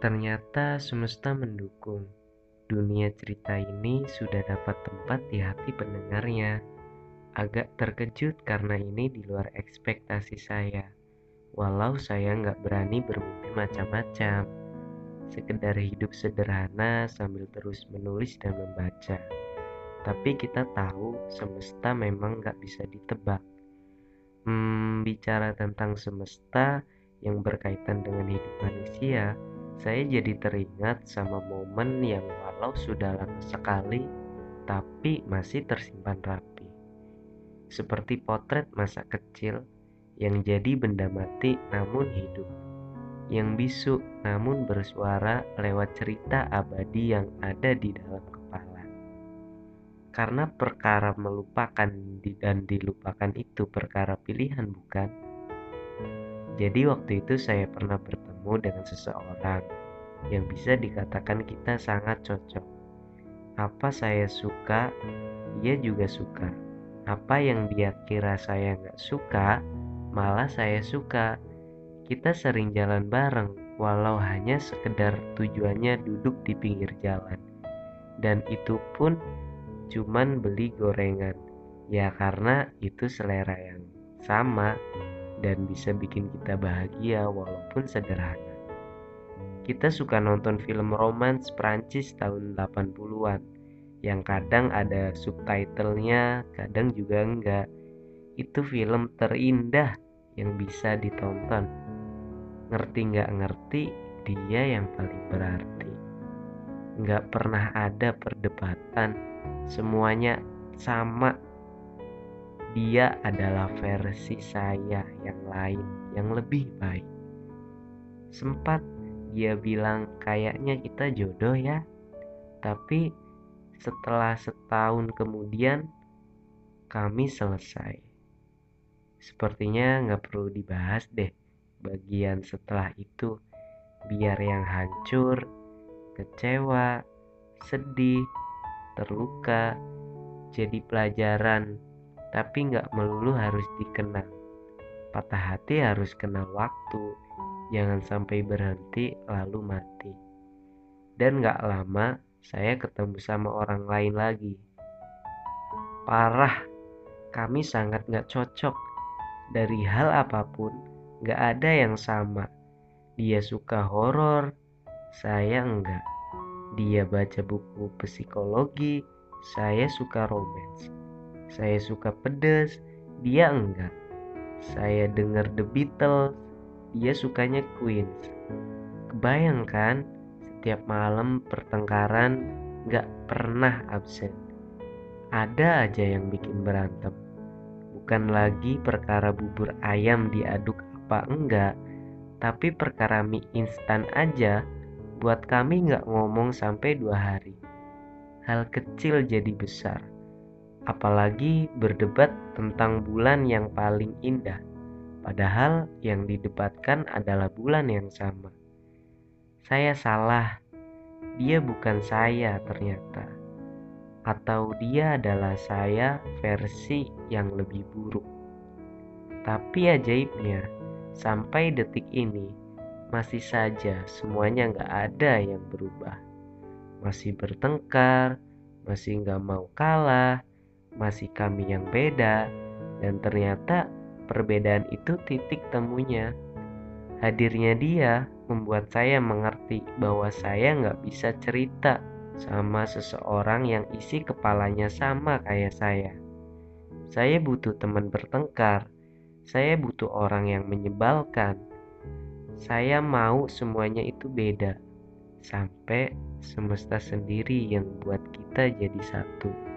Ternyata semesta mendukung. Dunia cerita ini sudah dapat tempat di hati pendengarnya. Agak terkejut karena ini di luar ekspektasi saya. Walau saya nggak berani bermimpi macam-macam. Sekedar hidup sederhana sambil terus menulis dan membaca. Tapi kita tahu semesta memang nggak bisa ditebak. Hmm, bicara tentang semesta yang berkaitan dengan hidup manusia, saya jadi teringat sama momen yang walau sudah lama sekali, tapi masih tersimpan rapi. Seperti potret masa kecil yang jadi benda mati namun hidup. Yang bisu namun bersuara lewat cerita abadi yang ada di dalam kepala. Karena perkara melupakan dan dilupakan itu perkara pilihan bukan? Jadi waktu itu saya pernah bertemu dengan seseorang yang bisa dikatakan kita sangat cocok. Apa saya suka, dia juga suka. Apa yang dia kira saya nggak suka, malah saya suka. Kita sering jalan bareng, walau hanya sekedar tujuannya duduk di pinggir jalan. Dan itu pun cuman beli gorengan. Ya karena itu selera yang sama dan bisa bikin kita bahagia walaupun sederhana. Kita suka nonton film romans Prancis tahun 80-an yang kadang ada subtitlenya, kadang juga enggak. Itu film terindah yang bisa ditonton. Ngerti nggak ngerti, dia yang paling berarti. Nggak pernah ada perdebatan, semuanya sama dia adalah versi saya yang lain, yang lebih baik. Sempat dia bilang kayaknya kita jodoh ya, tapi setelah setahun kemudian kami selesai. Sepertinya nggak perlu dibahas deh bagian setelah itu, biar yang hancur, kecewa, sedih, terluka, jadi pelajaran tapi nggak melulu harus dikenal. Patah hati harus kenal waktu, jangan sampai berhenti lalu mati. Dan nggak lama saya ketemu sama orang lain lagi. Parah, kami sangat nggak cocok. Dari hal apa pun, nggak ada yang sama. Dia suka horor, saya enggak. Dia baca buku psikologi, saya suka romance saya suka pedas, dia enggak. Saya dengar The Beatles, dia sukanya Queen. Kebayangkan setiap malam pertengkaran gak pernah absen. Ada aja yang bikin berantem. Bukan lagi perkara bubur ayam diaduk apa enggak, tapi perkara mie instan aja buat kami gak ngomong sampai dua hari. Hal kecil jadi besar apalagi berdebat tentang bulan yang paling indah, padahal yang didebatkan adalah bulan yang sama. Saya salah, dia bukan saya ternyata, atau dia adalah saya versi yang lebih buruk. Tapi ajaibnya, sampai detik ini masih saja semuanya nggak ada yang berubah. Masih bertengkar, masih nggak mau kalah, masih kami yang beda, dan ternyata perbedaan itu titik temunya. Hadirnya dia membuat saya mengerti bahwa saya nggak bisa cerita sama seseorang yang isi kepalanya sama kayak saya. Saya butuh teman bertengkar. Saya butuh orang yang menyebalkan. Saya mau semuanya itu beda. Sampai semesta sendiri yang buat kita jadi satu.